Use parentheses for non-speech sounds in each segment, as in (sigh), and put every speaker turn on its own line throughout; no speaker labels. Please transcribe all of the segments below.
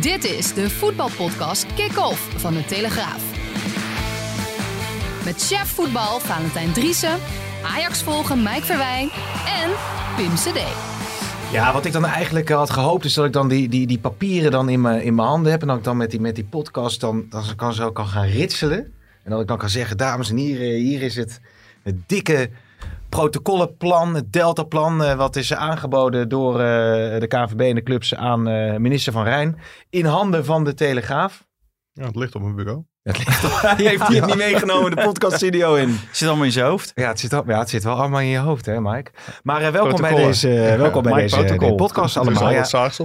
Dit is de voetbalpodcast Kick-Off van de Telegraaf. Met chef voetbal Valentijn Driessen, Ajax volgen Mike Verwijn en Pim CD.
Ja, wat ik dan eigenlijk had gehoopt is dat ik dan die, die, die papieren dan in mijn, in mijn handen heb. En dat ik dan met die, met die podcast dan, dan kan, zo kan gaan ritselen. En dat ik dan kan zeggen, dames en heren, hier is het, het dikke protocollenplan, het deltaplan. eh, wat is aangeboden door eh, de KNVB en de clubs aan eh, minister Van Rijn. In handen van de Telegraaf.
Ja, het ligt op mijn bureau.
Het (laughs) ligt heeft niet meegenomen de podcaststudio in.
Zit allemaal in zijn hoofd.
Ja het, zit al, ja, het zit wel allemaal in je hoofd, hè, Mike? Maar eh, welkom bij deze, eh, welkom bij
Mike
deze
Protocol.
deze podcast (laughs) allemaal.
al
Ja,
het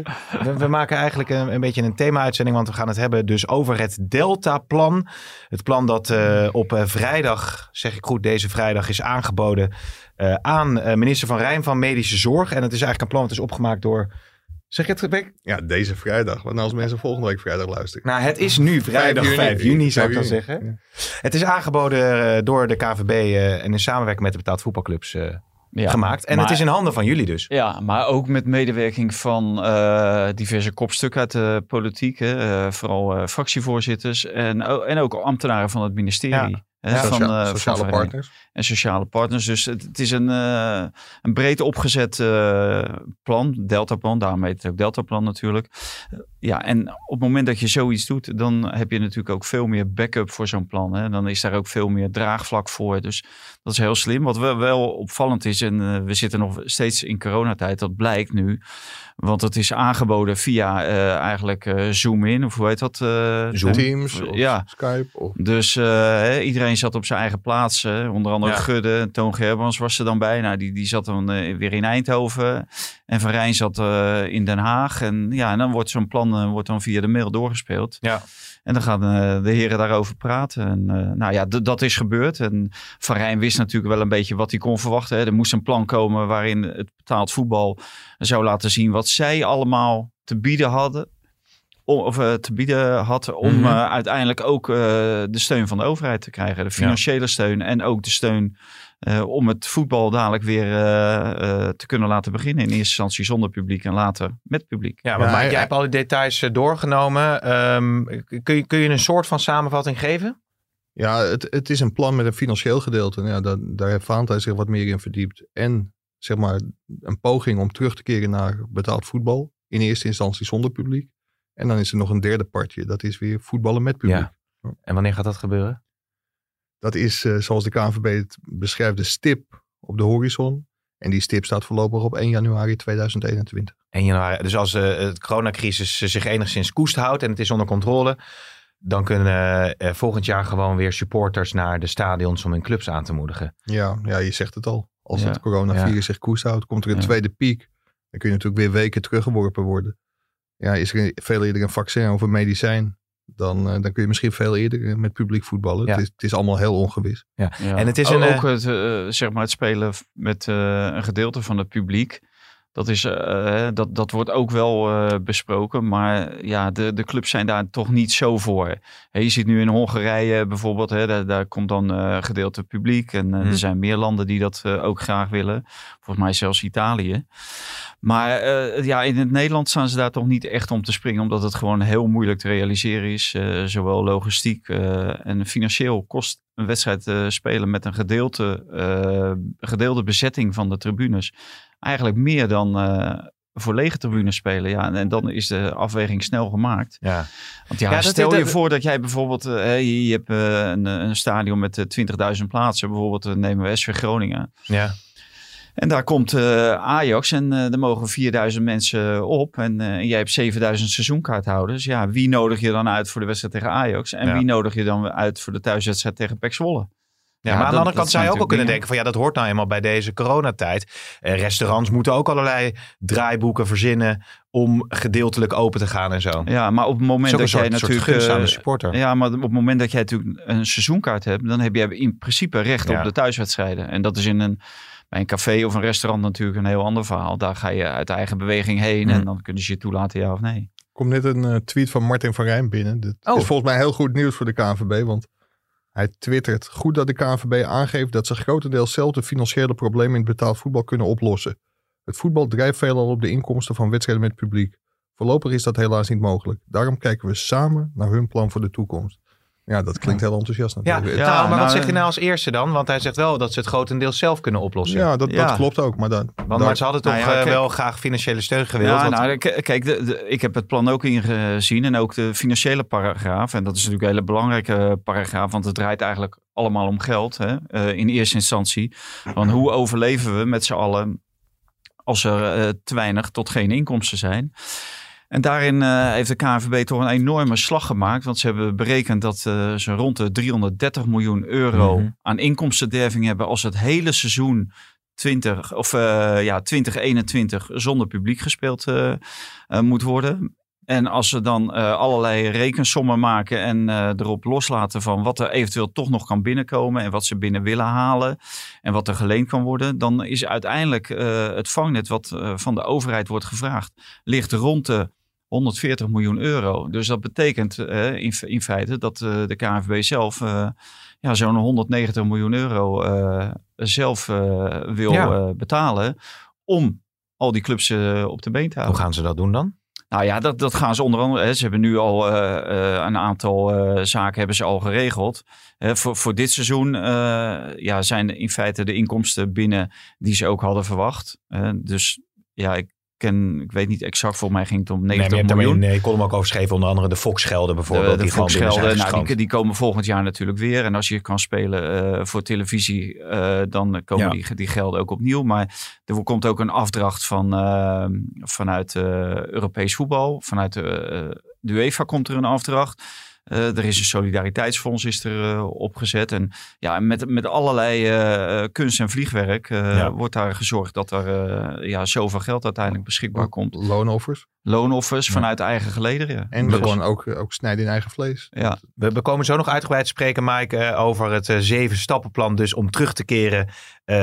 we, we maken eigenlijk een, een beetje een thema-uitzending, want we gaan het hebben dus over het Delta-plan. Het plan dat eh, op eh, vrijdag, zeg ik goed, deze vrijdag is aangeboden eh, aan eh, minister Van Rijn van Medische Zorg. En het is eigenlijk een plan dat is opgemaakt door... Zeg je het, Beck?
Ja, deze vrijdag. Want nou als mensen volgende week vrijdag luisteren.
Nou, het is nu vrijdag 5 juni, zou ik dan
5
zeggen. Het is aangeboden eh, door de KVB eh, en in samenwerking met de betaald voetbalclubs eh,
Ja,
gemaakt. En
maar-
het is in handen van jullie dus.
Ja, maar ook met medewerking van eh, diverse kopstukken uit de politiek. hè, eh, vooral eh, fractievoorzitters en, en ook ambtenaren van het ministerie.
Ja. Ja,
van, eh,
sociale
Van Rijn.
partners.
En sociale partners. Dus het, het is een, eh, een breed opgezet eh, plan, Deltaplan. Daarom heet het ook Deltaplan natuurlijk. Ja, en op het moment dat je zoiets doet, dan heb je natuurlijk ook veel meer backup voor zo'n plan. Hè. Dan is daar ook veel meer draagvlak voor. Dus dat is heel slim. Wat wel, wel opvallend is, en we zitten nog steeds in coronatijd, dat blijkt nu. Want het is aangeboden via eigenlijk Zoom in, of hoe heet dat?
Zoom.
Teams of
Ja.
Skype. Of...
Dus hè, iedereen zat op zijn eigen plaats. Onder andere
Ja.
Gudde, Toon Gerbans was er dan bij. Nou, die, die zat dan eh, weer in Eindhoven. En Van Rijn zat eh, in Den Haag. En ja, en dan wordt zo'n plan eh, wordt dan via de mail doorgespeeld.
Ja.
En dan gaan de heren daarover praten. En nou ja, dat is gebeurd. En Van Rijn wist natuurlijk wel een beetje wat hij kon verwachten. Hè. Er moest een plan komen waarin het betaald voetbal zou laten zien wat zij allemaal te bieden hadden. Om, of eh, te bieden had om
Mhm.
eh, uiteindelijk ook eh, de steun van de overheid te krijgen. De financiële steun en ook de steun eh, om het voetbal dadelijk weer eh, eh, te kunnen laten beginnen. In eerste instantie zonder publiek en later met publiek.
Ja, maar
Ja,
jij hebt al die details doorgenomen. Ehm, kun, je, kun je een soort van samenvatting geven?
Ja, het, het is een plan met een financieel gedeelte. Nou Ja, dat, daar heeft Valentijn zich wat meer in verdiept. En zeg maar een poging om terug te keren naar betaald voetbal. In eerste instantie zonder publiek. En dan is er nog een derde partje. Dat is weer voetballen met publiek.
Ja. En wanneer gaat dat gebeuren?
Dat is, eh, zoals de KNVB het beschrijft, de stip op de horizon. En die stip staat voorlopig op 1 januari 2021.
1 januari. Dus als eh het coronacrisis zich enigszins koest houdt en het is onder controle, dan kunnen eh, volgend jaar gewoon weer supporters naar de stadions om hun clubs aan te moedigen.
Ja, ja je zegt het al. Als
Ja.
het coronavirus
Ja.
zich koest houdt, komt er een
Ja.
tweede piek. Dan kun je natuurlijk weer weken teruggeworpen worden. Ja, is er veel eerder een vaccin of een medicijn, dan, eh, dan kun je misschien veel eerder met publiek voetballen.
Ja.
Het, is, het is allemaal heel ongewis.
Ja.
En het is
O-
een, eh,
ook het, eh, zeg maar het spelen met eh, een gedeelte van het publiek. Dat, is, eh, dat, dat wordt ook wel eh, besproken. Maar ja, de, de clubs zijn daar toch niet zo voor. Je ziet nu in Hongarije bijvoorbeeld, hè, daar, daar komt dan eh gedeelte publiek. En eh,
Hmm.
er zijn meer landen die dat eh, ook graag willen. Volgens mij zelfs Italië. Maar eh, ja, in het Nederland staan ze daar toch niet echt om te springen. Omdat het gewoon heel moeilijk te realiseren is. eh, zowel logistiek eh, en financieel kost een wedstrijd eh, spelen met een gedeelte, eh, gedeelde bezetting van de tribunes. Eigenlijk meer dan eh, voor lege tribunes spelen. Ja, en, en dan is de afweging snel gemaakt.
ja.
Want ja, stel
dat-
je voor dat jij bijvoorbeeld, je, je hebt een, een stadion met eh, 20.000 plaatsen. Bijvoorbeeld nemen we SV Groningen.
Ja.
En daar komt eh, Ajax en eh, er mogen 4000 mensen op. En, eh, en jij hebt 7000 seizoenkaarthouders. Ja, wie nodig je dan uit voor de wedstrijd tegen Ajax? En
Ja.
wie nodig je dan uit voor de thuiswedstrijd tegen PEC Zwolle?
Ja,
Ja,
maar aan de andere kant zou je ook wel kunnen denken van ja, dat hoort nou eenmaal bij deze coronatijd. Eh, restaurants moeten ook allerlei draaiboeken verzinnen om gedeeltelijk open te gaan en zo.
Ja, maar op het moment dat jij natuurlijk...
gunst aan de supporter.
Ja, maar op het moment dat jij natuurlijk een seizoenkaart hebt, dan heb je in principe recht
Ja.
op de thuiswedstrijden. En dat is in een, bij een café of een restaurant natuurlijk een heel ander verhaal. Daar ga je uit eigen beweging heen en dan kunnen ze je toelaten, ja of nee.
komt net een eh, tweet van Martin van Rijn binnen. Dit
Oh.
is volgens mij heel goed nieuws voor de KNVB. Want hij twittert goed dat de KNVB aangeeft dat ze grotendeels zelf de financiële problemen in het betaald voetbal kunnen oplossen. Het voetbal drijft veelal op de inkomsten van wedstrijden met publiek. Voorlopig is dat helaas niet mogelijk. Daarom kijken we samen naar hun plan voor de toekomst. Ja, dat klinkt heel enthousiast
Ja,
natuurlijk.
Ja,
nou, maar
nou,
wat zegt hij
eh,
nou als eerste dan? Want hij zegt wel dat ze het grotendeels zelf kunnen oplossen.
Ja, dat,
Ja.
dat klopt ook. Maar, dan,
Want
daar-
maar ze hadden toch
Nou ja,
eh,
kijk-
wel graag financiële steun gewild.
Ja,
want-
nou, kijk, de, de- ik heb het plan ook ingezien en ook de financiële paragraaf. En dat is natuurlijk een hele belangrijke paragraaf, want het draait eigenlijk allemaal om geld hè, eh, in eerste instantie. Want hoe overleven we met z'n allen als er te weinig tot geen inkomsten zijn? En daarin eh, heeft de KNVB toch een enorme slag gemaakt. Want ze hebben berekend dat eh, ze rond de 330 miljoen euro
Mhm.
aan inkomstenderving hebben als het hele seizoen 20 of eh, ja, 2021 zonder publiek gespeeld moet worden. En als ze dan allerlei rekensommen maken en erop loslaten van wat er eventueel toch nog kan binnenkomen en wat ze binnen willen halen en wat er geleend kan worden, dan is uiteindelijk het vangnet wat van de overheid wordt gevraagd, ligt rond de 140 miljoen euro. Dus dat betekent eh, in, in feite dat eh, de KNVB zelf eh, ja, zo'n 190 miljoen euro zelf wil
Ja.
betalen om al die clubs op de been te
Hoe
houden.
gaan ze dat doen dan?
Nou ja, dat, dat gaan ze onder andere. Hè, ze hebben nu al een aantal zaken hebben ze al geregeld. Hè, voor, voor dit seizoen ja, zijn in feite de inkomsten binnen die ze ook hadden verwacht. Dus ja, ik ken, ik weet niet exact, volgens mij ging het om
Nee,
90
maar je hebt
miljoen.
daar in de column ook over geschreven. Onder andere de Foxgelden bijvoorbeeld.
De, de
die
Volksgelden, nou, die, die komen volgend jaar natuurlijk weer. En als je kan spelen eh, voor televisie, eh, dan komen
Ja.
die, die gelden ook opnieuw. Maar er komt ook een afdracht van, eh, vanuit eh, Europees voetbal. Vanuit de, eh, de UEFA komt er een afdracht. Eh, er is een solidariteitsfonds is er eh, opgezet. En ja, met, met allerlei eh, kunst en vliegwerk
Ja.
wordt daar gezorgd dat er ja, zoveel geld uiteindelijk beschikbaar komt.
Loonoffers.
Loonoffers vanuit eigen gelederen.
En
Dus-
gewoon ook, ook snijden in eigen vlees.
ja.
We, we komen zo nog uitgebreid te spreken, Mike, eh, over het eh, zeven stappenplan. Dus om terug te keren eh,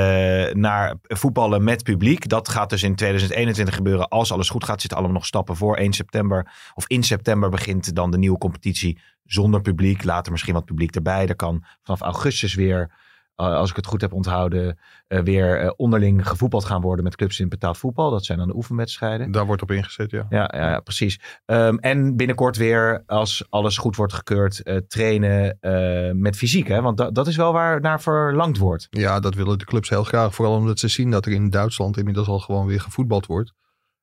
naar voetballen met publiek. Dat gaat dus in 2021 gebeuren. Als alles goed gaat, zitten allemaal nog stappen voor 1 september. Of in september begint dan de nieuwe competitie zonder publiek. Later misschien wat publiek erbij. Er kan vanaf augustus weer, eh, als ik het goed heb onthouden, eh, weer eh, onderling gevoetbald gaan worden met clubs in betaald voetbal. Dat zijn dan de oefenwedstrijden.
Daar wordt op ingezet, ja.
Ja, ja, ja, precies. Ehm, en binnenkort weer, als alles goed wordt gekeurd, eh, trainen eh, met fysiek. Hè? Want da- dat is wel waar naar verlangd wordt.
Ja, dat willen de clubs heel graag. Vooral omdat ze zien dat er in Duitsland inmiddels al gewoon weer gevoetbald wordt.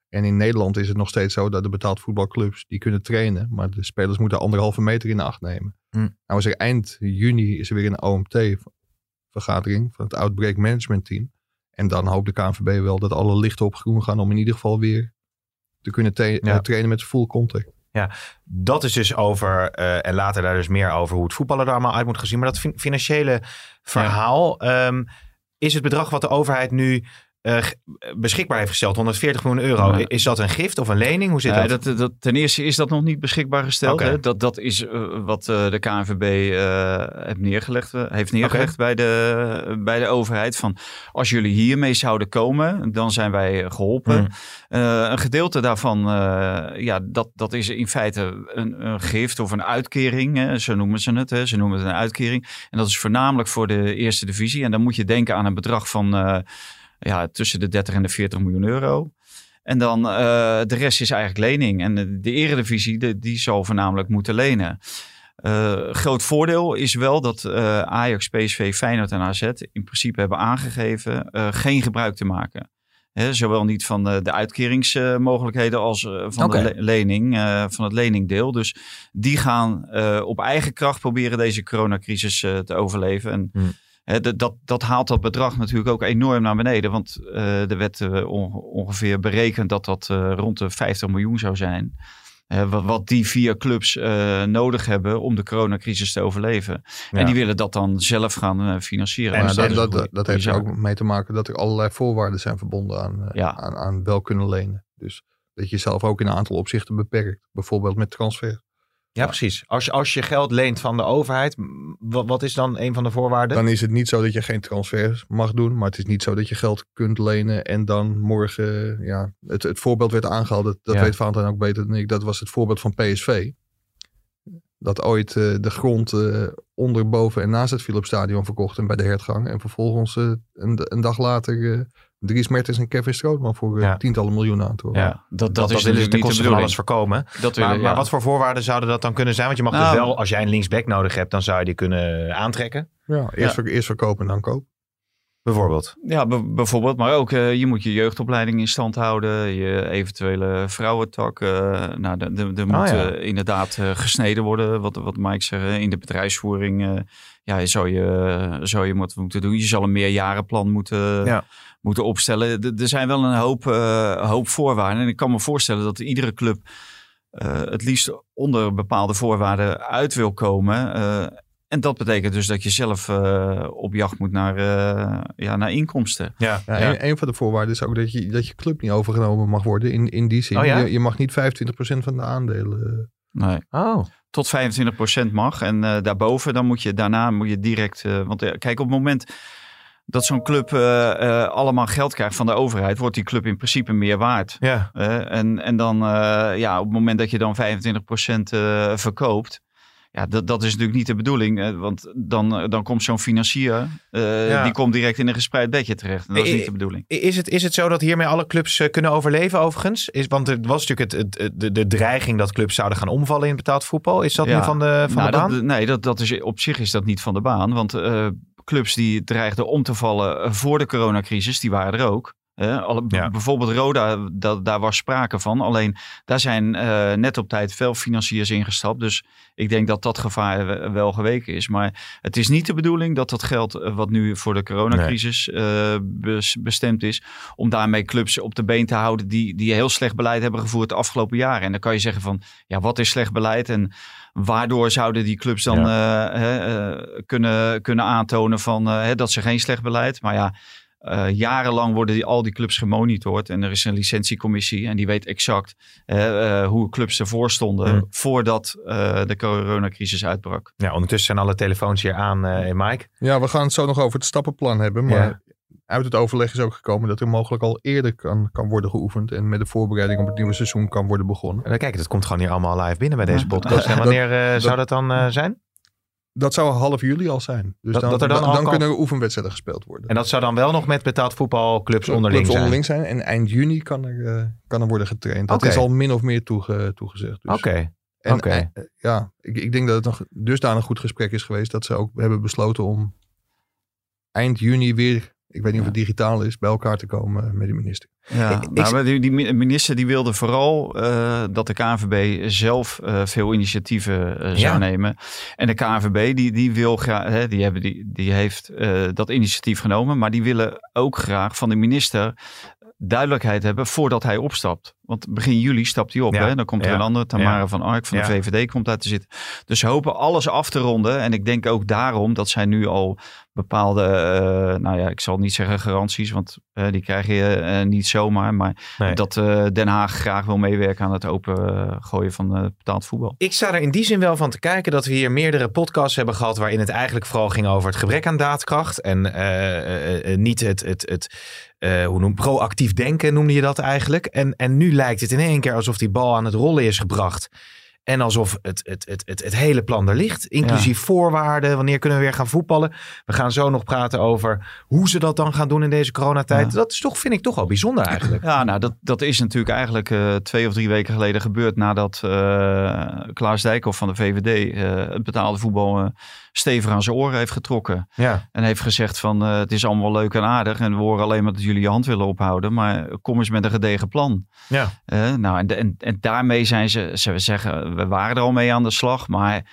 En in Nederland is het nog steeds zo dat de betaald voetbalclubs die kunnen trainen. Maar de spelers moeten anderhalve meter in de acht nemen.
Hm.
Nou is er eind juni is er weer een OMT-vergadering van het Outbreak Management Team. En dan hoopt de KNVB wel dat alle lichten op groen gaan om in ieder geval weer te kunnen
Ja.
eh, trainen met full contact.
Dat is dus over, eh, en later daar dus meer over hoe het voetballen er allemaal uit moet gezien. Maar dat fin- financiële verhaal, ehm, is het bedrag wat de overheid nu eh, g- beschikbaar heeft gesteld, 140 miljoen euro.
Ja.
Is dat een gift of een lening? Hoe zit
Nee,
dat?
dat, dat, ten eerste is dat nog niet beschikbaar gesteld. Hè? Dat, dat is eh, wat eh, de KNVB eh, heeft neergelegd, eh, heeft neergelegd bij, de, bij de overheid. Van als jullie hiermee zouden komen, dan zijn wij geholpen.
Hmm.
Eh, een gedeelte daarvan, eh, ja, dat, dat is in feite een, een gift of een uitkering. Hè? Zo noemen ze het. Hè? Ze noemen het een uitkering. En dat is voornamelijk voor de eerste divisie. En dan moet je denken aan een bedrag van eh, ja, tussen de 30 en de 40 miljoen euro. En dan eh, de rest is eigenlijk lening. En de, de eredivisie, de, die zal voornamelijk moeten lenen. Eh, groot voordeel is wel dat eh, Ajax, PSV, Feyenoord en AZ in principe hebben aangegeven geen gebruik te maken. Zowel niet van de, de uitkeringsmogelijkheden als van de le- lening, van het leningdeel. Dus die gaan op eigen kracht proberen deze coronacrisis te overleven. En
Hmm.
Dat- dat, haalt dat bedrag natuurlijk ook enorm naar beneden. Want eh er werd eh, onge- ongeveer berekend dat dat eh, rond de 50 miljoen zou zijn. Wat, wat die vier clubs nodig hebben om de coronacrisis te overleven.
Ja.
En die willen dat dan zelf gaan financieren.
En
Dus
dat, dat, dat, heeft er ook mee te maken dat er allerlei voorwaarden zijn verbonden aan,
Ja.
aan, aan wel kunnen lenen. Dus dat je jezelf ook in een aantal opzichten beperkt. Bijvoorbeeld met transfer.
Ja, precies. Als je, als je geld leent van de overheid, wat, wat is dan een van de voorwaarden?
Dan is het niet zo dat je geen transfers mag doen. Maar het is niet zo dat je geld kunt lenen en dan morgen... Ja, het, het voorbeeld werd aangehaald, dat, dat
Ja.
weet Valentijn ook beter dan ik. Dat was het voorbeeld van PSV. Dat ooit eh, de grond eh, onder, boven en naast het Philipsstadion verkocht en bij de hertgang. En vervolgens eh, een, een dag later Dries Mertens en Kevin Strootman voor eh,
Ja.
tientallen miljoenen aantrokken.
Ja.
Ja, dat, dat,
dat,
is
dat willen ze
natuurlijk de
van alles voorkomen.
Dat
Maar,
willen,
maar
ja.
wat voor voorwaarden zouden dat dan kunnen zijn? Want je mag
Nou,
dus wel, als jij een linksback nodig hebt, dan zou je die kunnen aantrekken.
Ja, eerst, ver- eerst verkopen en dan kopen.
Bijvoorbeeld.
Ja, bijvoorbeeld. Maar ook, eh, je moet je jeugdopleiding in stand houden. Je eventuele vrouwentak. eh nou, de- de- er moet
ja.
eh, inderdaad gesneden worden. Wat, wat Mike zegt, in de bedrijfsvoering ja, zou je, zou je moeten doen. Je zal een meerjarenplan moeten,
Ja.
Moeten opstellen. D- er zijn wel een hoop, eh, hoop voorwaarden. En ik kan me voorstellen dat iedere club eh, het liefst onder bepaalde voorwaarden uit wil komen. Eh, en dat betekent dus dat je zelf eh, op jacht moet naar, eh, ja, naar inkomsten.
Ja,
Ja,
ja.
Een, een van de voorwaarden is ook dat je, dat je club niet overgenomen mag worden. In, in die zin,
Oh ja?
je, je mag niet 25% van de aandelen.
Nee.
Oh,
Tot 25% mag. En eh, daarboven, dan moet je daarna moet je direct. eh, want kijk, op het moment dat zo'n club eh, eh, allemaal geld krijgt van de overheid, wordt die club in principe meer waard.
ja.
Eh, en, en dan, ja, op het moment dat je dan 25% eh, verkoopt. Ja, dat, dat is natuurlijk niet de bedoeling. want dan, dan komt zo'n financier,
Ja.
die komt direct in een gespreid bedje terecht. En dat is niet de bedoeling.
Is het, is het zo dat hiermee alle clubs kunnen overleven overigens? Is, want er was natuurlijk het, de, de dreiging dat clubs zouden gaan omvallen in betaald voetbal. Is dat
Ja.
nu van de, van
Nou,
de baan?
dat, nee, dat, dat is, op zich is dat niet van de baan. Want clubs die dreigden om te vallen eh, voor de coronacrisis, die waren er ook. Alle,
Ja.
Bijvoorbeeld Roda, dat, daar was sprake van. Alleen daar zijn eh, net op tijd veel financiers ingestapt. Dus ik denk dat dat gevaar we- wel geweken is. Maar het is niet de bedoeling dat dat geld eh, wat nu voor de coronacrisis bes- bestemd is. Om daarmee clubs op de been te houden die, die heel slecht beleid hebben gevoerd de afgelopen jaren. En dan kan je zeggen van ja, wat is slecht beleid? En waardoor zouden die clubs dan eh, hè, eh, kunnen, kunnen aantonen van, eh, hè, dat ze geen slecht beleid. Maar ja, eh, jarenlang worden die, al die clubs gemonitord. En er is een licentiecommissie en die weet exact hoe clubs ervoor stonden
Hmm.
voordat eh, de coronacrisis uitbrak.
Ja, ondertussen zijn alle telefoons hier aan, eh Mike.
Ja, we gaan het zo nog over het stappenplan hebben. Maar
Ja.
Uit het overleg is ook gekomen dat er mogelijk al eerder kan, kan worden geoefend. En met de voorbereiding op het nieuwe seizoen kan worden begonnen.
En kijk, het komt gewoon hier allemaal live binnen bij deze podcast. En (laughs)
Dat-
wanneer eh, zou
dat-
dat dan eh, zijn?
Dat zou half juli al zijn. Dus
Dat-
dan,
dat er dan
dan,
al
dan
kan-
kunnen er oefenwedstrijden gespeeld worden.
En dat zou dan wel nog met betaald voetbalclubs onderling
Clubs
zijn?
onderling zijn. En eind juni kan er, eh, kan er worden getraind. Dat is al min of meer toege, toegezegd. Dus.
Oké.
En,
Oké.
ja, ik, ik denk dat het nog dusdanig goed gesprek is geweest dat ze ook hebben besloten om eind juni weer, ik weet niet of het digitaal is, bij elkaar te komen met de minister.
Ja,
Ik-
nou, maar die, die minister die wilde vooral eh, dat de KNVB zelf eh, veel initiatieven eh, zou
Ja.
nemen. En de KNVB die, die wil graag, hè, die, hebben, die, die heeft eh, dat initiatief genomen, maar die willen ook graag van de minister duidelijkheid hebben voordat hij opstapt. Want begin juli stapt hij op.
Ja,
Hè? Dan komt er
ja,
een andere, Tamara
ja.
van Ark van
Ja.
de VVD komt daar te zitten. Dus ze hopen alles af te ronden. En ik denk ook daarom dat zij nu al bepaalde, eh, nou ja, ik zal niet zeggen garanties, want eh, die krijg je eh, niet zomaar. Maar
Nee.
dat eh, Den Haag graag wil meewerken aan het open eh, gooien van eh, betaald voetbal.
Ik sta er in die zin wel van te kijken dat we hier meerdere podcasts hebben gehad waarin het eigenlijk vooral ging over het gebrek aan daadkracht en eh, eh, eh, niet het, het, het eh, hoe noem, proactief denken noemde je dat eigenlijk. En, en nu lijkt het in één keer alsof die bal aan het rollen is gebracht. En alsof het, het, het, het, het hele plan er ligt. Inclusief voorwaarden. Wanneer kunnen we weer gaan voetballen? We gaan zo nog praten over hoe ze dat dan gaan doen in deze coronatijd.
Ja.
Dat is toch, vind ik toch wel bijzonder eigenlijk.
Ja, nou, dat, dat is natuurlijk eigenlijk eh, twee of drie weken geleden gebeurd nadat eh Klaas Dijkhoff van de VVD eh, het betaalde voetbal stevig aan zijn oren heeft getrokken.
Ja,
En heeft gezegd van eh, het is allemaal leuk en aardig en we horen alleen maar dat jullie je hand willen ophouden. Maar kom eens met een gedegen plan.
ja.
Eh, nou, en, en, en daarmee zijn ze, ze zeggen, we waren er al mee aan de slag, maar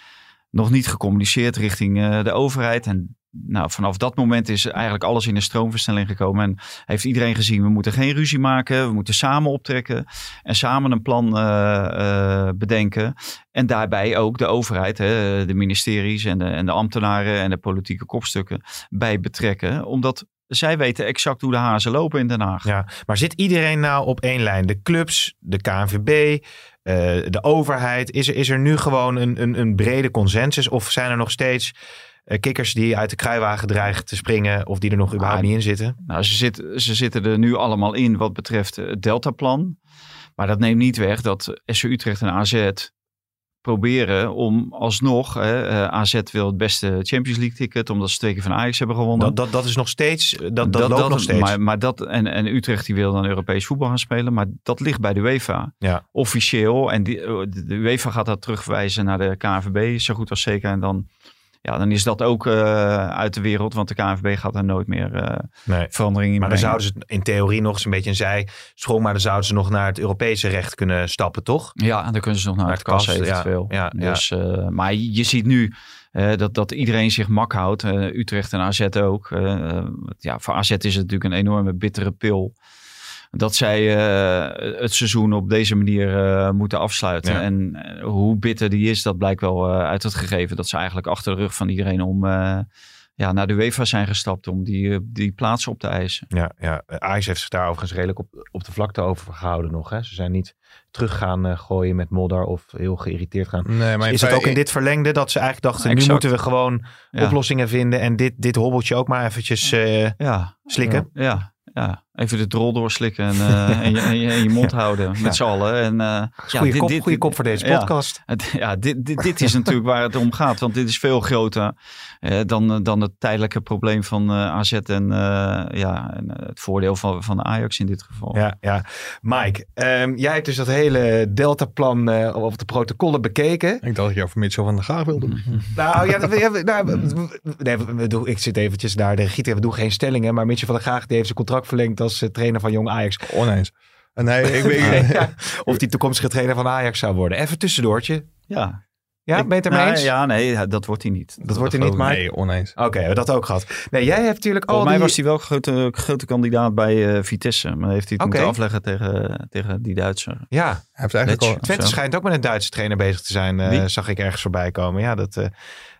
nog niet gecommuniceerd richting eh, de overheid. En nou, vanaf dat moment is eigenlijk alles in een stroomversnelling gekomen. En heeft iedereen gezien, we moeten geen ruzie maken. We moeten samen optrekken. En samen een plan uh, bedenken. En daarbij ook de overheid, hè, de ministeries en de, en de ambtenaren en de politieke kopstukken bij betrekken. Omdat zij weten exact hoe de hazen lopen in Den Haag.
Ja, maar zit iedereen nou op één lijn? De clubs, de KNVB, uh, de overheid. Is er, is er nu gewoon een, een, een brede consensus? Of zijn er nog steeds kikkers die uit de kruiwagen dreigen te springen of die er nog überhaupt ah, niet in zitten?
Nou, ze, zit, ze zitten er nu allemaal in wat betreft het Deltaplan. Maar dat neemt niet weg dat SC Utrecht en AZ proberen om alsnog, hè, eh, AZ wil het beste Champions League ticket, omdat ze twee keer van Ajax hebben gewonnen.
Dat, dat, dat is nog steeds, dat, dat, dat loopt nog steeds.
Maar, maar dat, en, en Utrecht die wil dan Europees voetbal gaan spelen, maar dat ligt bij de UEFA. Ja. Officieel, en die, de UEFA gaat dat terugwijzen naar de KNVB, zo goed als zeker. En dan ja, dan is dat ook uh, uit de wereld. Want de KNVB gaat daar nooit meer uh, nee. verandering in
Maar dan zouden ze in theorie nog eens een beetje een zijsprong. Maar dan zouden ze nog naar het Europese recht kunnen stappen, toch?
Ja, en dan kunnen ze nog naar, naar het kas eventueel. Ja, ja, dus. Uh, maar je ziet nu dat, dat iedereen zich mak houdt. Utrecht en AZ ook. ja, voor AZ is het natuurlijk een enorme bittere pil dat zij uh, het seizoen op deze manier uh, moeten afsluiten. Ja. En uh, hoe bitter die is, dat blijkt wel uit het gegeven dat ze eigenlijk achter de rug van iedereen om ja, naar de UEFA zijn gestapt om die, die plaatsen op te eisen.
Ja, ja. Ajax heeft zich daar overigens redelijk op, op de vlakte over gehouden nog. Hè? Ze zijn niet terug gaan gooien met modder of heel geïrriteerd gaan. Nee, maar is het ook in dit verlengde dat ze eigenlijk dachten, nu moeten we gewoon ja. oplossingen vinden en dit, dit hobbeltje ook maar eventjes ja. slikken?
ja. ja even de drol doorslikken en, uh, en, je, en, je, en, je, mond houden met ja. z'n allen. En, uh,
goede, ja, kop, dit, goede kop voor deze podcast.
Ja, dit, dit, dit, is natuurlijk waar het om gaat. Want dit is veel groter uh, dan, dan het tijdelijke probleem van AZ en, ja, en het voordeel van, van Ajax in dit geval.
Ja, ja. Mike, um, jij hebt dus dat hele Delta-plan of de protocollen bekeken.
Ik dacht dat je over Mitchell van der Gaag wilde.
nou ja, we, nou, nee, we, we, ik zit eventjes naar de Gieter. We doen geen stellingen. Maar Mitchell van der Gaag die heeft zijn contract verlengd als eh, trainer van Jong Ajax.
Oneens. Nee, ik weet (laughs)
ja, (laughs) Of die toekomstige trainer van Ajax zou worden. Even tussendoortje.
Ja.
Ja, ben je het ermee
nou,
eens?
Ja, nee, dat wordt hij niet.
Dat, dat wordt hij niet, maar...
Nee, oneens.
Oké, okay, dat ook gehad. Nee, jij hebt natuurlijk al
Volgens
mij
was hij wel grote, grote kandidaat bij uh, Vitesse. Maar heeft hij het okay. moeten afleggen tegen, tegen die Duitser.
Ja. Hij heeft eigenlijk al... Twente schijnt ook met een Duitse trainer bezig te zijn. Uh, zag ik ergens voorbij komen. Ja, dat... Uh,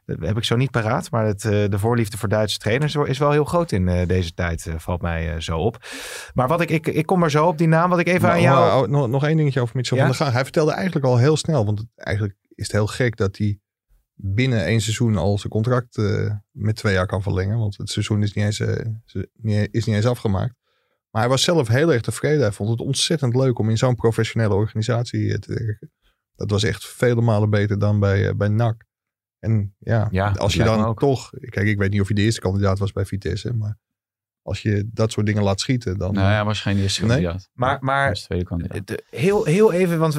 dat heb ik zo niet paraat. Maar het, de voorliefde voor Duitse trainers is wel heel groot in deze tijd. valt mij zo op. Maar wat ik, ik, ik kom er zo op die naam. Wat ik even
maar,
aan jou...
Maar, nog, nog één dingetje over Mitchell ja? van der Gaag. Hij vertelde eigenlijk al heel snel. Want het, eigenlijk is het heel gek dat hij binnen één seizoen al zijn contract uh, met twee jaar kan verlengen. Want het seizoen is niet, eens, uh, is niet eens afgemaakt. Maar hij was zelf heel erg tevreden. Hij vond het ontzettend leuk om in zo'n professionele organisatie eh, te werken. Dat was echt vele malen beter dan bij, bij NAC. En ja, ja als je dan toch... Kijk, ik weet niet of hij de eerste kandidaat was bij Vitesse. Maar als je dat soort dingen laat schieten, dan...
Nou ja, waarschijnlijk eerste kandidaat. Nee?
Maar, maar tweede kandidaat. heel, heel even, want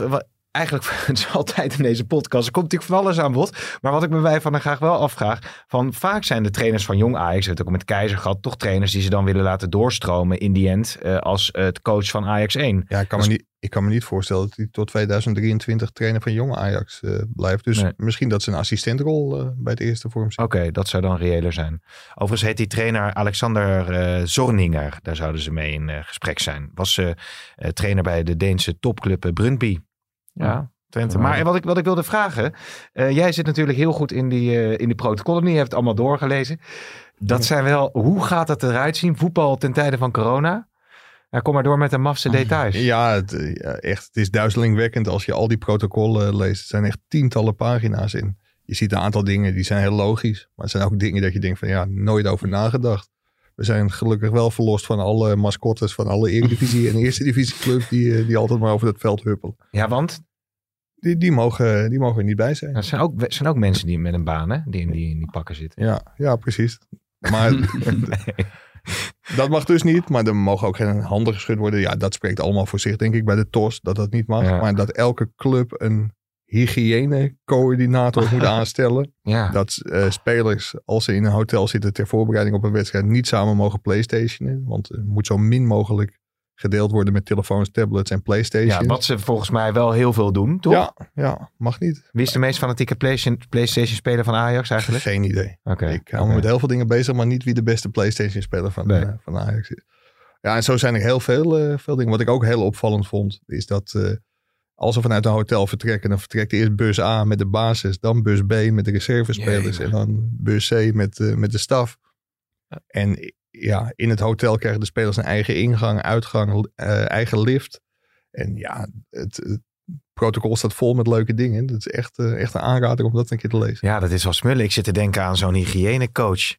eigenlijk (laughs) het is altijd in deze podcast. Er komt natuurlijk van alles aan bod. Maar wat ik me bij van dan graag wel afvraag. Van vaak zijn de trainers van Jong Ajax, het ook met Keizer gehad, toch trainers die ze dan willen laten doorstromen in die end uh, als uh, het coach van Ajax 1.
Ja, ik kan, dus, me, niet, ik kan me niet voorstellen dat hij tot 2023 trainer van Jong Ajax uh, blijft. Dus nee. misschien dat ze een assistentrol bij het eerste vorm
Oké, okay, dat zou dan reëler zijn. Overigens heet die trainer Alexander Zorninger. Daar zouden ze mee in gesprek zijn. Was trainer bij de Deense topclub Brøndby. Ja, Twente. Maar wat ik, wat ik wilde vragen. Uh, jij zit natuurlijk heel goed in die, uh, in die protocollen. Je hebt het allemaal doorgelezen. Dat zijn wel. Hoe gaat het eruit zien? Voetbal ten tijde van corona? Ja, kom maar door met de mafse details. (laughs)
Ja, het, ja, echt. Het is duizelingwekkend als je al die protocollen leest. Er zijn echt tientallen pagina's in. Je ziet een aantal dingen die zijn heel logisch. Maar er zijn ook dingen dat je denkt van ja, nooit over nagedacht. We zijn gelukkig wel verlost van alle mascottes van alle Eredivisie en Eerste Divisie clubs die, die altijd maar over het veld huppelen.
Ja, want
die, die, mogen, die mogen er niet bij zijn.
Er zijn ook, zijn ook mensen die met een baan, hè? Die in die, in die pakken zitten.
Ja, ja precies. Maar (laughs) dat mag dus niet. Maar er mogen ook geen handen geschud worden. Ja, dat spreekt allemaal voor zich, denk ik, bij de TOS. Dat dat niet mag. Ja. Maar dat elke club een hygiënecoördinator moet (laughs) aanstellen. Ja. Dat uh, spelers, als ze in een hotel zitten ter voorbereiding op een wedstrijd, niet samen mogen playstationen. Want er moet zo min mogelijk gedeeld worden met telefoons, tablets en Playstation.
Ja, wat ze volgens mij wel heel veel doen, toch?
ja, ja, mag niet.
Wie is de meest fanatieke PlayStation, PlayStation speler van Ajax eigenlijk?
Geen idee.
Oké.
Ik hou me met heel veel dingen bezig, maar niet wie de beste PlayStation-speler van,
Nee.
eh, van Ajax is. Ja, en zo zijn er heel veel, eh, veel dingen. Wat ik ook heel opvallend vond, is dat eh, als we vanuit een hotel vertrekken, dan vertrekt eerst bus A met de basis, dan bus B met de reservespelers
Jee,
en dan bus C met, met de staf. En ja, in het hotel krijgen de spelers een eigen ingang, uitgang, eh, eigen lift. En ja, het, protocol staat vol met leuke dingen. Dat is echt, eh, echt een aanrader om dat een keer te lezen.
Ja, dat is wel smullen. Ik zit te denken aan zo'n hygiënecoach.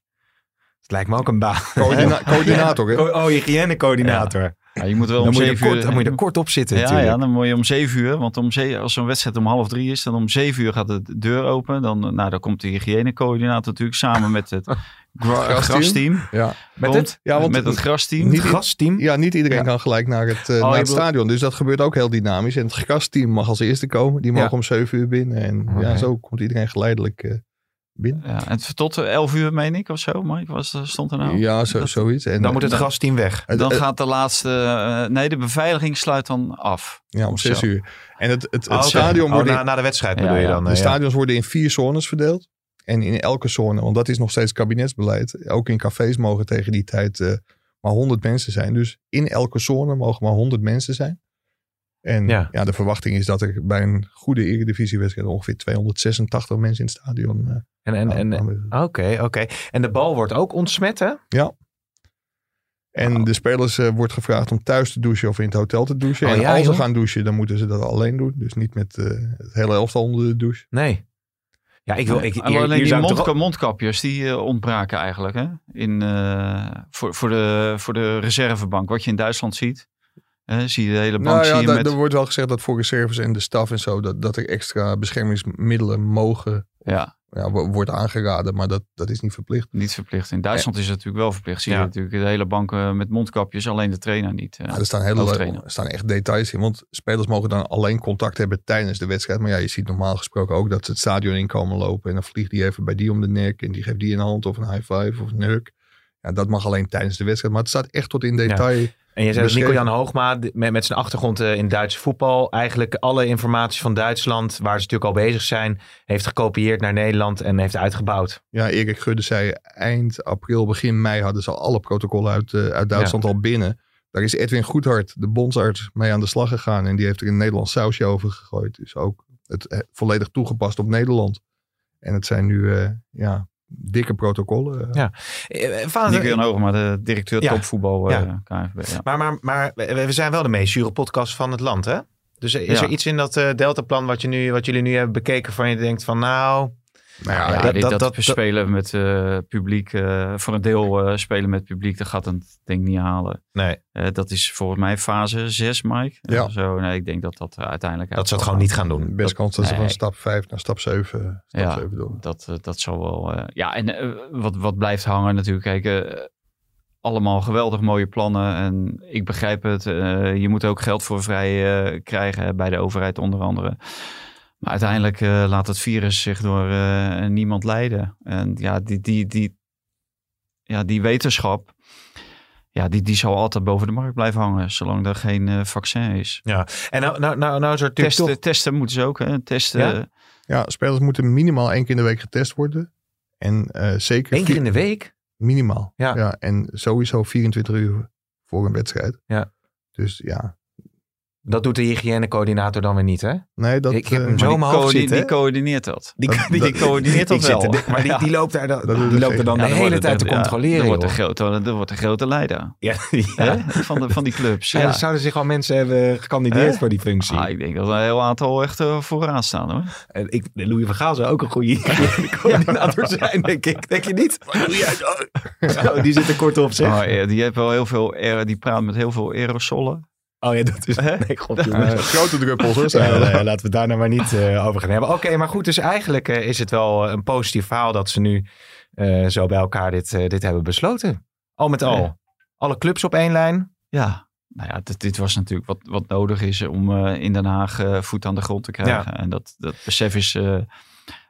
Het lijkt me ook een baan.
Coördina- (laughs) coördinator, hè?
Co- Oh, hygiënecoördinator.
Ja, je moet wel
Dan,
om
moet je
zeven
kort,
uur...
dan moet je er kort op zitten
ja,
natuurlijk.
ja, dan moet je om zeven uur. Want om zeven, als zo'n wedstrijd om half drie is, dan om zeven uur gaat de deur open. Dan, nou, dan komt de hygiënecoördinator natuurlijk samen met het (laughs) gra-
Grasteam.
grasteam.
Ja.
Met
Komt,
het?
Ja, want
met het grasteam.
niet-
Het gasteam?
Ja, niet iedereen
Ja.
kan gelijk naar het, eh, naar
je
het stadion. Dus dat gebeurt ook heel dynamisch. En het gasteam mag als eerste komen. Die mogen
Ja.
om 7 uur binnen. En ja, zo komt iedereen geleidelijk eh, binnen.
Ja, en tot eh, elf uur, meen ik, of zo, Mike? Was, eh, stond er nou?
ja, zo,
dat-
zoiets. En,
Dan moet het
dan-
gasteam weg.
Dan gaat de laatste... eh, nee, de beveiliging sluit dan af.
ja, om
of
6
zo.
uur. En het, het, het
Oh,
stadion
Oh,
wordt
na, na de wedstrijd
Ja,
bedoel je dan?
de
eh, ja.
stadions worden in vier zones verdeeld. En in elke zone, want dat is nog steeds kabinetsbeleid. Ook in cafés mogen tegen die tijd eh, maar 100 mensen zijn. Dus in elke zone mogen maar 100 mensen zijn. En
Ja.
ja. de verwachting is dat er bij een goede eredivisiewedstrijd ongeveer 286 mensen in het stadion eh,
En, en, en. Oké, oké. En de bal wordt ook ontsmet, hè?
En de spelers eh, wordt gevraagd om thuis te douchen of in het hotel te douchen.
Oh
en
ja,
als ze gaan douchen, dan moeten ze dat alleen doen. Dus niet met eh, het hele elftal onder de douche.
Nee. Ja, ik wil... Ik,
Alleen
hier- hier
die mondkapjes, die ontbraken eigenlijk. Hè? In, eh, voor, voor, de, voor de reservebank. Wat je in Duitsland ziet. Zie je de hele bank
Nou
zie
ja,
je
da-
met...
er wordt wel gezegd dat voor reserves en de staf en zo, dat, dat er extra beschermingsmiddelen mogen,
Ja,
ja, wo- wordt aangeraden. Maar dat, dat is niet verplicht.
niet verplicht. In Duitsland is het natuurlijk wel verplicht. Zie je natuurlijk de hele bank eh, met mondkapjes. Alleen de trainer niet. eh.
Ja, er, staan hele, er staan echt details in. Want spelers mogen dan alleen contact hebben tijdens de wedstrijd. Maar ja, je ziet normaal gesproken ook dat ze het stadion in komen lopen. En dan vliegt die even bij die om de nek. En die geeft die een hand of een high five of een huk. Ja, dat mag alleen tijdens de wedstrijd. Maar het staat echt tot in detail.
En je zei dat. Nico-Jan Hoogma met, met zijn achtergrond eh, in Duits voetbal eigenlijk alle informatie van Duitsland, waar ze natuurlijk al bezig zijn, heeft gekopieerd naar Nederland en heeft uitgebouwd.
Ja, Erik Gudde zei eind april, begin mei hadden ze al alle protocollen uit, eh, uit Duitsland al binnen. Daar is Edwin Goedhart, de bondsarts, mee aan de slag gegaan. En die heeft er een Nederlands sausje over gegooid. Dus ook het eh, volledig toegepast op Nederland. En het zijn nu ja, dikke protocollen.
Ja. Eh, eh, Vader-
Nico Jan Hoogma, de directeur
Ja.
topvoetbal eh,
Ja.
KNVB. Ja.
Maar, maar, maar we zijn wel de meest zure podcast van het land, hè? Dus is
Ja.
er iets in dat eh, Deltaplan wat, je nu, wat jullie nu hebben bekeken van je denkt van nou...
Nou ja,
Ja,
dat- dat-
dat,
dat-
we spelen met eh, publiek, eh, voor een deel eh, spelen met publiek, dat gaat het denk ik niet halen.
Nee,
dat is volgens mij fase 6, Mike.
Ja.
Zo, nee, ik denk dat dat uiteindelijk...
dat ze het gewoon niet gaan doen.
Best kans dat ze
nee.
van stap 5 naar stap 7, stap
Ja.
7 door.
gaan. Dat, dat zal wel... eh, ja, en wat, wat blijft hangen natuurlijk, kijk... allemaal geweldig mooie plannen en ik begrijp het. eh, je moet ook geld voor vrij eh, krijgen bij de overheid onder andere. Maar uiteindelijk eh, laat het virus zich door eh, niemand leiden. En ja, die, die, die, ja, die wetenschap, ja, die, die zal altijd boven de markt blijven hangen, zolang er geen eh, vaccin is.
En nou, nou, nou, nou is er
Testen,
toch...
testen moeten ze ook, hè? Testen.
Ja?
Ja, spelers moeten minimaal één keer in de week getest worden. En eh, zeker
Eén keer in de week?
Minimaal.
Ja.
Ja. En sowieso 24 uur voor een wedstrijd.
Ja.
Dus ja.
Dat doet de hygiënecoördinator dan weer niet, hè?
Nee, dat,
Ik heb
eh,
hem zo
Maar
in
die,
mijn hoofd
coördi-
zitten.
die coördineert dat.
Die,
Dat- (laughs)
Die, die coördineert dat
zit
wel.
maar die, die loopt daar dan,
Dat
die loopt er dan
Ja,
de
dan
hele tijd te
ja,
controleren,
dan wordt, de
joh.
grote, wordt de grote leider
Ja? (laughs)
Van, de, van die clubs.
Ja,
Ja.
er zouden zich al mensen hebben gekandideerd voor die functie.
Ah, ik denk dat er een heel aantal echt eh, vooraan staan hoor.
En ik, Louis van Gaal zou ook een goede (laughs) coördinator zijn, denk ik. Denk je niet? Zo, die zit er kort op, zeg.
Maar, ja, die heeft wel heel veel, die praat met heel veel aerosolen.
Oh ja, dat is... Nee, god,
eh, grote druppels hoor. zijn
Ja, nee, laten we het daar nou maar niet eh, over gaan hebben. Oké, maar goed, dus eigenlijk eh, is het wel een positief verhaal dat ze nu eh, zo bij elkaar dit, eh, dit hebben besloten. Al met al.
Ja.
Alle clubs op één lijn.
Ja, nou ja, dit, dit was natuurlijk wat, wat nodig is om eh, in Den Haag eh, voet aan de grond te krijgen. En dat, dat besef is eh,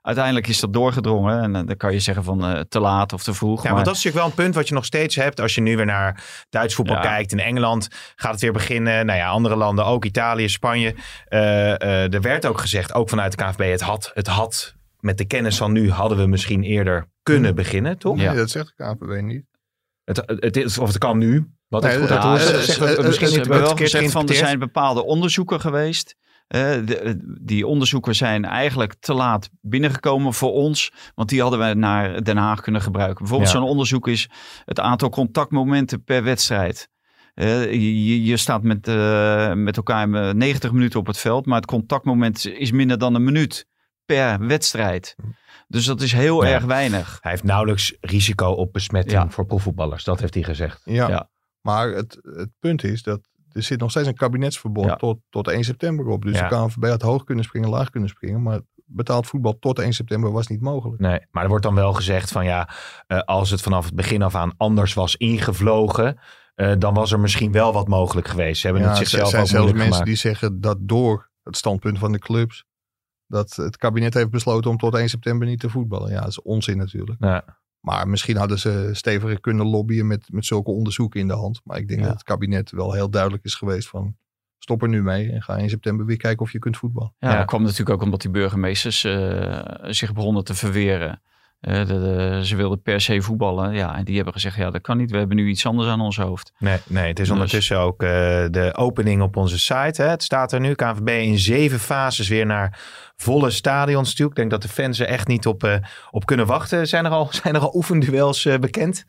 uiteindelijk is dat doorgedrongen. En eh, dan kan je zeggen van eh, te laat of te vroeg.
Ja,
maar
want dat is natuurlijk wel een punt wat je nog steeds hebt als je nu weer naar Duits voetbal
Ja.
kijkt. In Engeland gaat het weer beginnen. Nou ja, andere landen ook, Italië, Spanje. Eh, eh, er werd ook gezegd, ook vanuit de KNVB, het had, het had met de kennis van nu hadden we misschien eerder kunnen beginnen, toch?
Nee,
Ja.
dat zegt de KNVB niet.
Het, het is, of het kan nu. Wat
Nee,
het goed
het-
het het misschien
hebben wel gezegd van er zijn bepaalde onderzoeken geweest. Eh, de- die onderzoeken zijn eigenlijk te laat binnengekomen voor ons. Want die hadden we naar Den Haag kunnen gebruiken. Bijvoorbeeld
Ja.
zo'n onderzoek is het aantal contactmomenten per wedstrijd. Eh, je, je- staat met, eh, met elkaar eh, 90 minuten op het veld. Maar het contactmoment is minder dan een minuut per wedstrijd. Dus dat is heel
Ja.
erg weinig.
Hij heeft nauwelijks risico op besmetting
Ja.
voor profvoetballers. Dat heeft hij gezegd.
Ja,
Ja.
maar het, het punt is dat er zit nog steeds een kabinetsverbod
Ja.
tot, tot 1 september op. Dus
Ja.
de KNVB had hoog kunnen springen, laag kunnen springen. Maar betaald voetbal tot 1 september was niet mogelijk.
Nee, maar er wordt dan wel gezegd van ja, eh, als het vanaf het begin af aan anders was ingevlogen, eh, dan was er misschien wel wat mogelijk geweest. Ze hebben
Ja,
het
er
zichzelf
zijn
ook
zelfs mensen
gemaakt.
die zeggen dat door het standpunt van de clubs... dat het kabinet heeft besloten om tot 1 september niet te voetballen. Ja, dat is onzin natuurlijk.
Ja.
Maar misschien hadden ze steviger kunnen lobbyen met, met zulke onderzoeken in de hand. Maar ik denk
Ja.
dat het kabinet wel heel duidelijk is geweest van... stop er nu mee en ga in september weer kijken of je kunt voetballen.
Ja,
Ja.
dat kwam natuurlijk ook omdat die burgemeesters eh, zich begonnen te verweren. Eh, de- de- ze wilden per se voetballen. Ja, en die hebben gezegd, ja, dat kan niet. We hebben nu iets anders aan ons hoofd.
Nee, nee, het is
Dus-
ondertussen ook eh, de opening op onze site. Hè. Het staat er nu, KNVB in zeven fases weer naar volle stadions toe. Ik denk dat de fans er echt niet op, eh, op kunnen wachten. Zijn er al, (laughs) zijn er al oefenduels eh, bekend?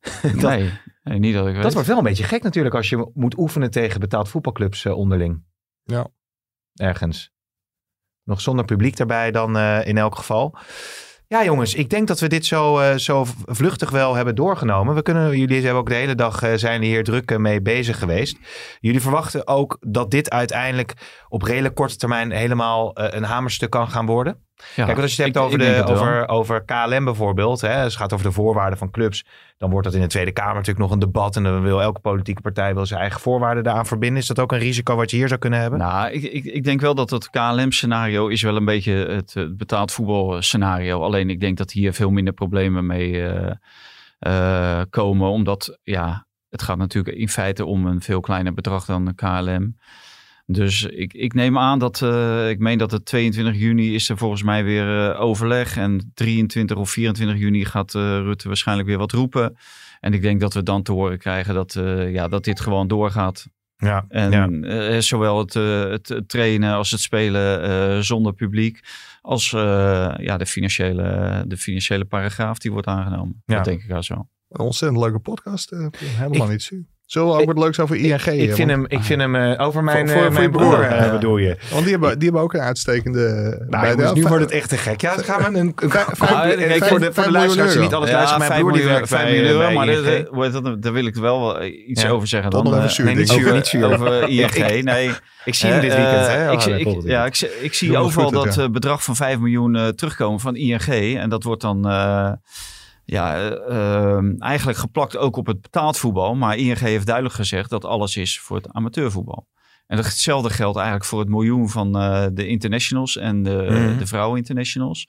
(laughs) Dat-
nee, nee, niet dat ik weet.
Dat wordt wel een beetje gek natuurlijk als je moet oefenen tegen betaald voetbalclubs onderling.
Ja.
Ergens. Nog zonder publiek daarbij dan eh, in elk geval. Ja jongens, ik denk dat we dit zo, eh, zo vluchtig wel hebben doorgenomen. We kunnen, jullie hebben ook de hele dag eh, zijn hier druk eh, mee bezig geweest. Jullie verwachten ook dat dit uiteindelijk op redelijk korte termijn helemaal een hamerstuk kan gaan worden?
Ja,
Kijk, als je het hebt over, de, over, over KLM bijvoorbeeld, hè, als het gaat over de voorwaarden van clubs, dan wordt dat in de Tweede Kamer natuurlijk nog een debat. En dan wil elke politieke partij wil zijn eigen voorwaarden daaraan verbinden. Is dat ook een risico wat je hier zou kunnen hebben?
Nou, ik, ik, ik denk wel dat het KLM-scenario is wel een beetje het, het betaald voetbalscenario. Alleen ik denk dat hier veel minder problemen mee eh, eh, komen. Omdat, ja, het gaat natuurlijk in feite om een veel kleiner bedrag dan de KLM. Dus ik, ik neem aan dat, eh, ik meen dat het 22 juni is er volgens mij weer eh, overleg. En 23 of 24 juni gaat eh, Rutte waarschijnlijk weer wat roepen. En ik denk dat we dan te horen krijgen dat, eh, ja, dat dit gewoon doorgaat.
Ja,
En
ja.
eh, zowel het, eh, het, trainen als het spelen eh, zonder publiek. Als eh, ja, de, financiële, de financiële paragraaf die wordt aangenomen.
Ja.
Dat denk ik wel zo.
Een ontzettend leuke podcast. eh, helemaal
Ik-
niet zuur. Zullen we ook wat leuks over ING
ik
hebben?
vind hem, ik vind hem eh, over mijn,
Voor- voor-
eh,
voor
mijn
je
broer, eh, bedoel je.
Want die hebben, die hebben ook een uitstekende...
Nou,
bij
jongens,
de-
nu wordt het echt te gek. Ja, gaan we een, een, een,
vijf-
een-
vijf-
Ah,
vijf-
kijk,
vijf-
voor de, voor de luisteraars die niet alles
Ja,
luisteren. Mijn
5
broer die
miljoen,
werkt
5
bij,
miljoen
eh,
euro, maar daar wil ik wel iets
Ja.
over zeggen. Dan,
nog even
eh,
zuur,
nee, niet zuur,
over, over ING. Nee,
Ik zie hem dit weekend.
Eh, ja, ik, zie- ik zie
Jongens,
overal dat eh, bedrag van 5 miljoen eh, terugkomen van ING. En dat wordt dan eh, ja, eh, eh, eigenlijk geplakt ook op het betaald voetbal. Maar ING heeft duidelijk gezegd dat alles is voor het amateurvoetbal. En hetzelfde geldt eigenlijk voor het miljoen van eh, de internationals en de,
Mhm.
de vrouwen-internationals.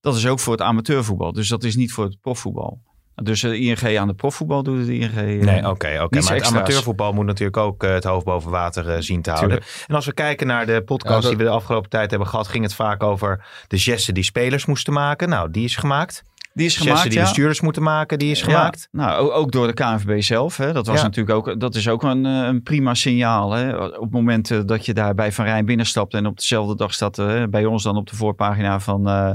Dat is ook voor het amateurvoetbal. Dus dat is niet voor het profvoetbal. Dus de ING aan de profvoetbal doet het ING. eh,
Nee, oké, oké. Maar het amateurvoetbal moet natuurlijk ook eh, het hoofd boven water eh, zien te houden. En als we kijken naar de podcast
Ja, dat-
die we de afgelopen tijd hebben gehad, ging het vaak over de gesten die spelers moesten maken. Nou, die is gemaakt.
Die is gemaakt,
die
ja.
bestuurders moeten maken, die is gemaakt.
Ja, nou, ook door de KNVB zelf. Hè. Dat was
Ja.
natuurlijk ook, dat is ook een, eh, een prima signaal. Hè. Op het moment dat je daar bij Van Rijn binnenstapt en op dezelfde dag staat eh, bij ons dan op de voorpagina van eh,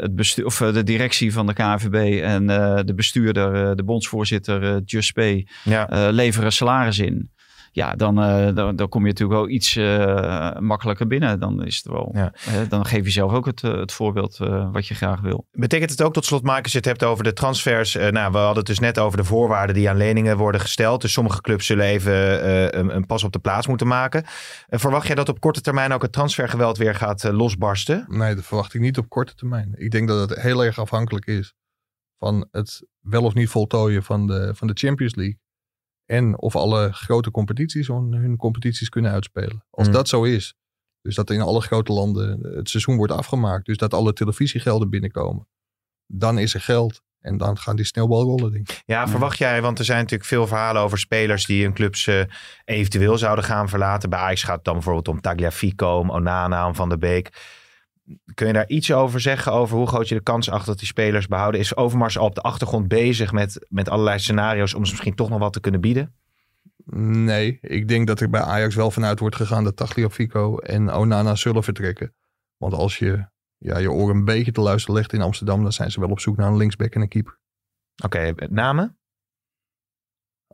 het bestuur, of de directie van de KNVB en de bestuurder, de bondsvoorzitter Just Pay, leveren salaris in. Ja, dan, eh, dan, dan kom je natuurlijk wel iets eh, makkelijker binnen. Dan is het wel.
Ja.
hè, dan geef je zelf ook het, eh, het voorbeeld eh, wat je graag wil.
Betekent het ook tot slot, Marcus, je het hebt over de transfers. Nou, we hadden het dus net over de voorwaarden die aan leningen worden gesteld. Dus sommige clubs zullen even eh, een, een pas op de plaats moeten maken. Verwacht jij dat op korte termijn ook het transfergeweld weer gaat losbarsten?
Nee, dat verwacht ik niet op korte termijn. Ik denk dat het heel erg afhankelijk is van het wel of niet voltooien van de, van de Champions League. En of alle grote competities hun, competities kunnen uitspelen. Als
Hmm.
dat zo is, Dus dat in alle grote landen het seizoen wordt afgemaakt. Dus dat alle televisiegelden binnenkomen. Dan is er geld. En dan gaan die sneeuwbal rollen, denk ik.
Ja, verwacht jij, want er zijn natuurlijk veel verhalen over spelers die hun clubs eh, eventueel zouden gaan verlaten. Bij Ajax gaat het dan bijvoorbeeld om Tagliafico, om Onana, om Van der Beek. Kun je daar iets over zeggen, over hoe groot je de kans acht dat die spelers behouden? Is Overmars al op de achtergrond bezig met, met allerlei scenario's om ze misschien toch nog wat te kunnen bieden?
Nee, ik denk dat er bij Ajax wel vanuit wordt gegaan dat Tagliafico en Onana zullen vertrekken. Want als je ja, je oren een beetje te luisteren legt in Amsterdam, dan zijn ze wel op zoek naar een linksback en een keeper.
Oké, namen?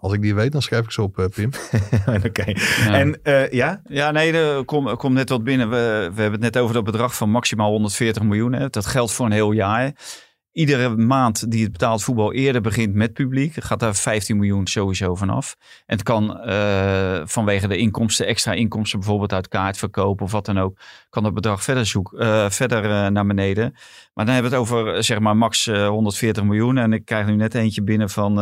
Als ik die weet, dan schrijf ik ze op, uh, Pim. (laughs)
Oké. En uh, ja?
Ja, nee, er komt kom net wat binnen. We, we hebben het net over dat bedrag van maximaal 140 miljoen. Hè. Dat geldt voor een heel jaar iedere maand die het betaald voetbal eerder begint met publiek, gaat daar 15 miljoen sowieso vanaf. En het kan uh, vanwege de inkomsten, extra inkomsten, bijvoorbeeld uit kaartverkoop of wat dan ook, kan dat bedrag verder, zoeken, uh, verder uh, naar beneden. Maar dan hebben we het over zeg maar max 140 miljoen. En ik krijg nu net eentje binnen van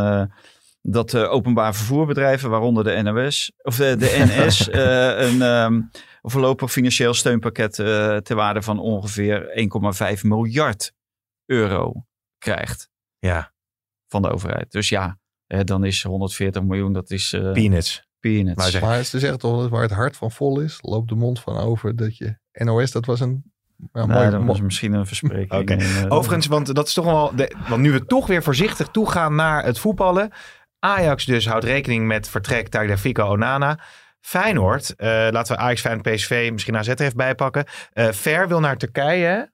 dat openbaar vervoerbedrijven, waaronder de NOS of de, de NS, (laughs) een um, voorlopig financieel steunpakket ter waarde van ongeveer 1,5 miljard euro krijgt.
Ja.
Van de overheid. Dus ja, dan is 140 miljoen, dat is... Uh,
peanuts.
Peanuts.
Maar, maar ze zeggen toch, waar het hart van vol is, loopt de mond van over dat je... NOS, dat was een...
Ja, nee, mooi, dat was misschien een verspreking. (laughs)
Okay. Uh, Overigens, want dat is toch wel... De, want nu we toch weer voorzichtig toegaan naar het voetballen. Ajax dus houdt rekening met vertrek Tagliafico Onana. Feyenoord, uh, laten we Ajax, Feyenoord, PSV, misschien AZ even bijpakken. Uh, Ver wil naar Turkije.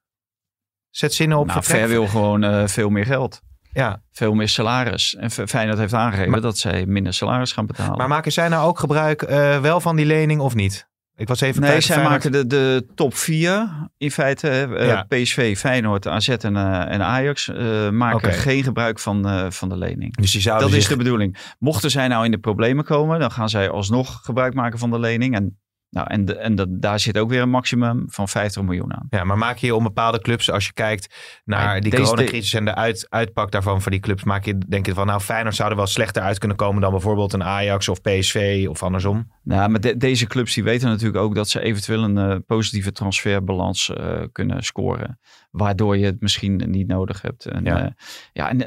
Zet zinnen op
nou, Ver wil gewoon uh, veel meer geld.
Ja.
Veel meer salaris. En Feyenoord heeft aangegeven maar, dat zij minder salaris gaan betalen.
Maar maken zij nou ook gebruik wel van die lening of niet? Ik was even
nee, zij Feyenoord... maken de, de top 4 in feite. Uh, ja. PSV, Feyenoord, AZ en, en Ajax maken okay. geen gebruik van, van de lening.
Dus die
dat
zich...
is de bedoeling. Mochten zij nou in de problemen komen, dan gaan zij alsnog gebruik maken van de lening. En nou, en de, en daar zit ook weer een maximum van 50 miljoen aan.
Ja, maar maak je om bepaalde clubs, als je kijkt naar die deze, coronacrisis en de uit, uitpak daarvan voor die clubs, maak je denk je van nou Feyenoord zou er wel slechter uit kunnen komen dan bijvoorbeeld een Ajax of PSV of andersom?
Nou, maar de, deze clubs die weten natuurlijk ook dat ze eventueel een uh, positieve transferbalans uh, kunnen scoren. Waardoor je het misschien niet nodig hebt. En, ja. Uh, ja, en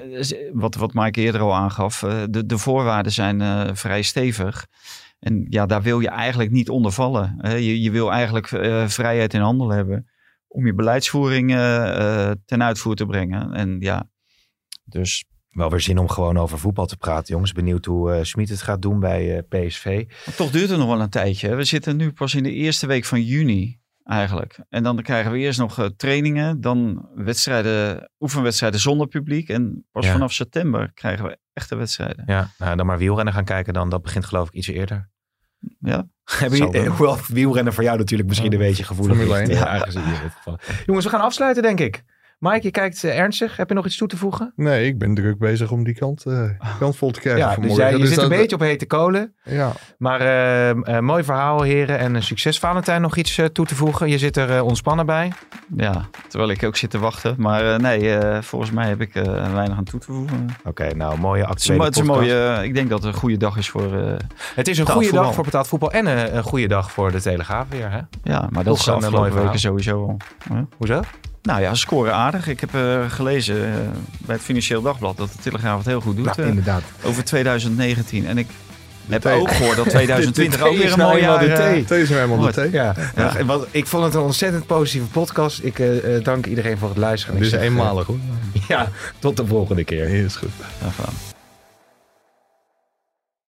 wat, wat Mike eerder al aangaf, de, de voorwaarden zijn vrij stevig. En ja, daar wil je eigenlijk niet onder vallen. je, je wil eigenlijk uh, vrijheid in handel hebben om je beleidsvoering uh, ten uitvoer te brengen. En ja, dus...
Wel weer zin om gewoon over voetbal te praten, jongens. Benieuwd hoe uh, Smit het gaat doen bij PSV.
Maar toch duurt het nog wel een tijdje. We zitten nu pas in de eerste week van juni eigenlijk. En dan krijgen we eerst nog trainingen, dan wedstrijden, oefenwedstrijden zonder publiek. En pas ja. vanaf september krijgen we echte wedstrijden.
Ja, nou, dan maar wielrennen gaan kijken dan. Dat begint geloof ik iets eerder.
Ja.
Heb je, hoewel wielrennen voor jou natuurlijk misschien een beetje gevoelig is. Ja. Jongens, we gaan afsluiten denk ik. Mike, je kijkt uh, ernstig. Heb je nog iets toe te voegen?
Nee, ik ben druk bezig om die kant, uh, kant vol te krijgen
ja, Dus jij, je dus zit dat, een beetje op hete kolen.
Ja.
Maar uh, mooi verhaal, heren. En succes, Valentijn. Nog iets toe te voegen? Je zit er ontspannen bij.
Ja, terwijl ik ook zit te wachten. Maar nee, volgens mij heb ik weinig aan toe te voegen.
Oké, okay, nou, mooie actuele
het is een mooie, Ik denk dat het een goede dag is voor
Het is een goede dag voor betaald voetbal. En een, een goede dag voor de Telegraaf weer, hè?
Ja, maar dat is de afgelopen weken sowieso al.
Hoezo?
Nou ja, scoren aardig. Ik heb uh, gelezen uh, bij het Financieel Dagblad dat de Telegraaf het heel goed doet.
Nou, inderdaad.
Uh, over 2019. En ik de heb ook gehoord dat (laughs) 2020 ook weer een mooi jaar...
De thee. thee is nou helemaal de thee.
Ja. ja. ja. Wat, ik vond het een ontzettend positieve podcast. Ik dank iedereen voor het luisteren.
Dit is eenmalig hoor. (laughs)
Ja, tot de volgende keer.
Heel is goed.
Ja,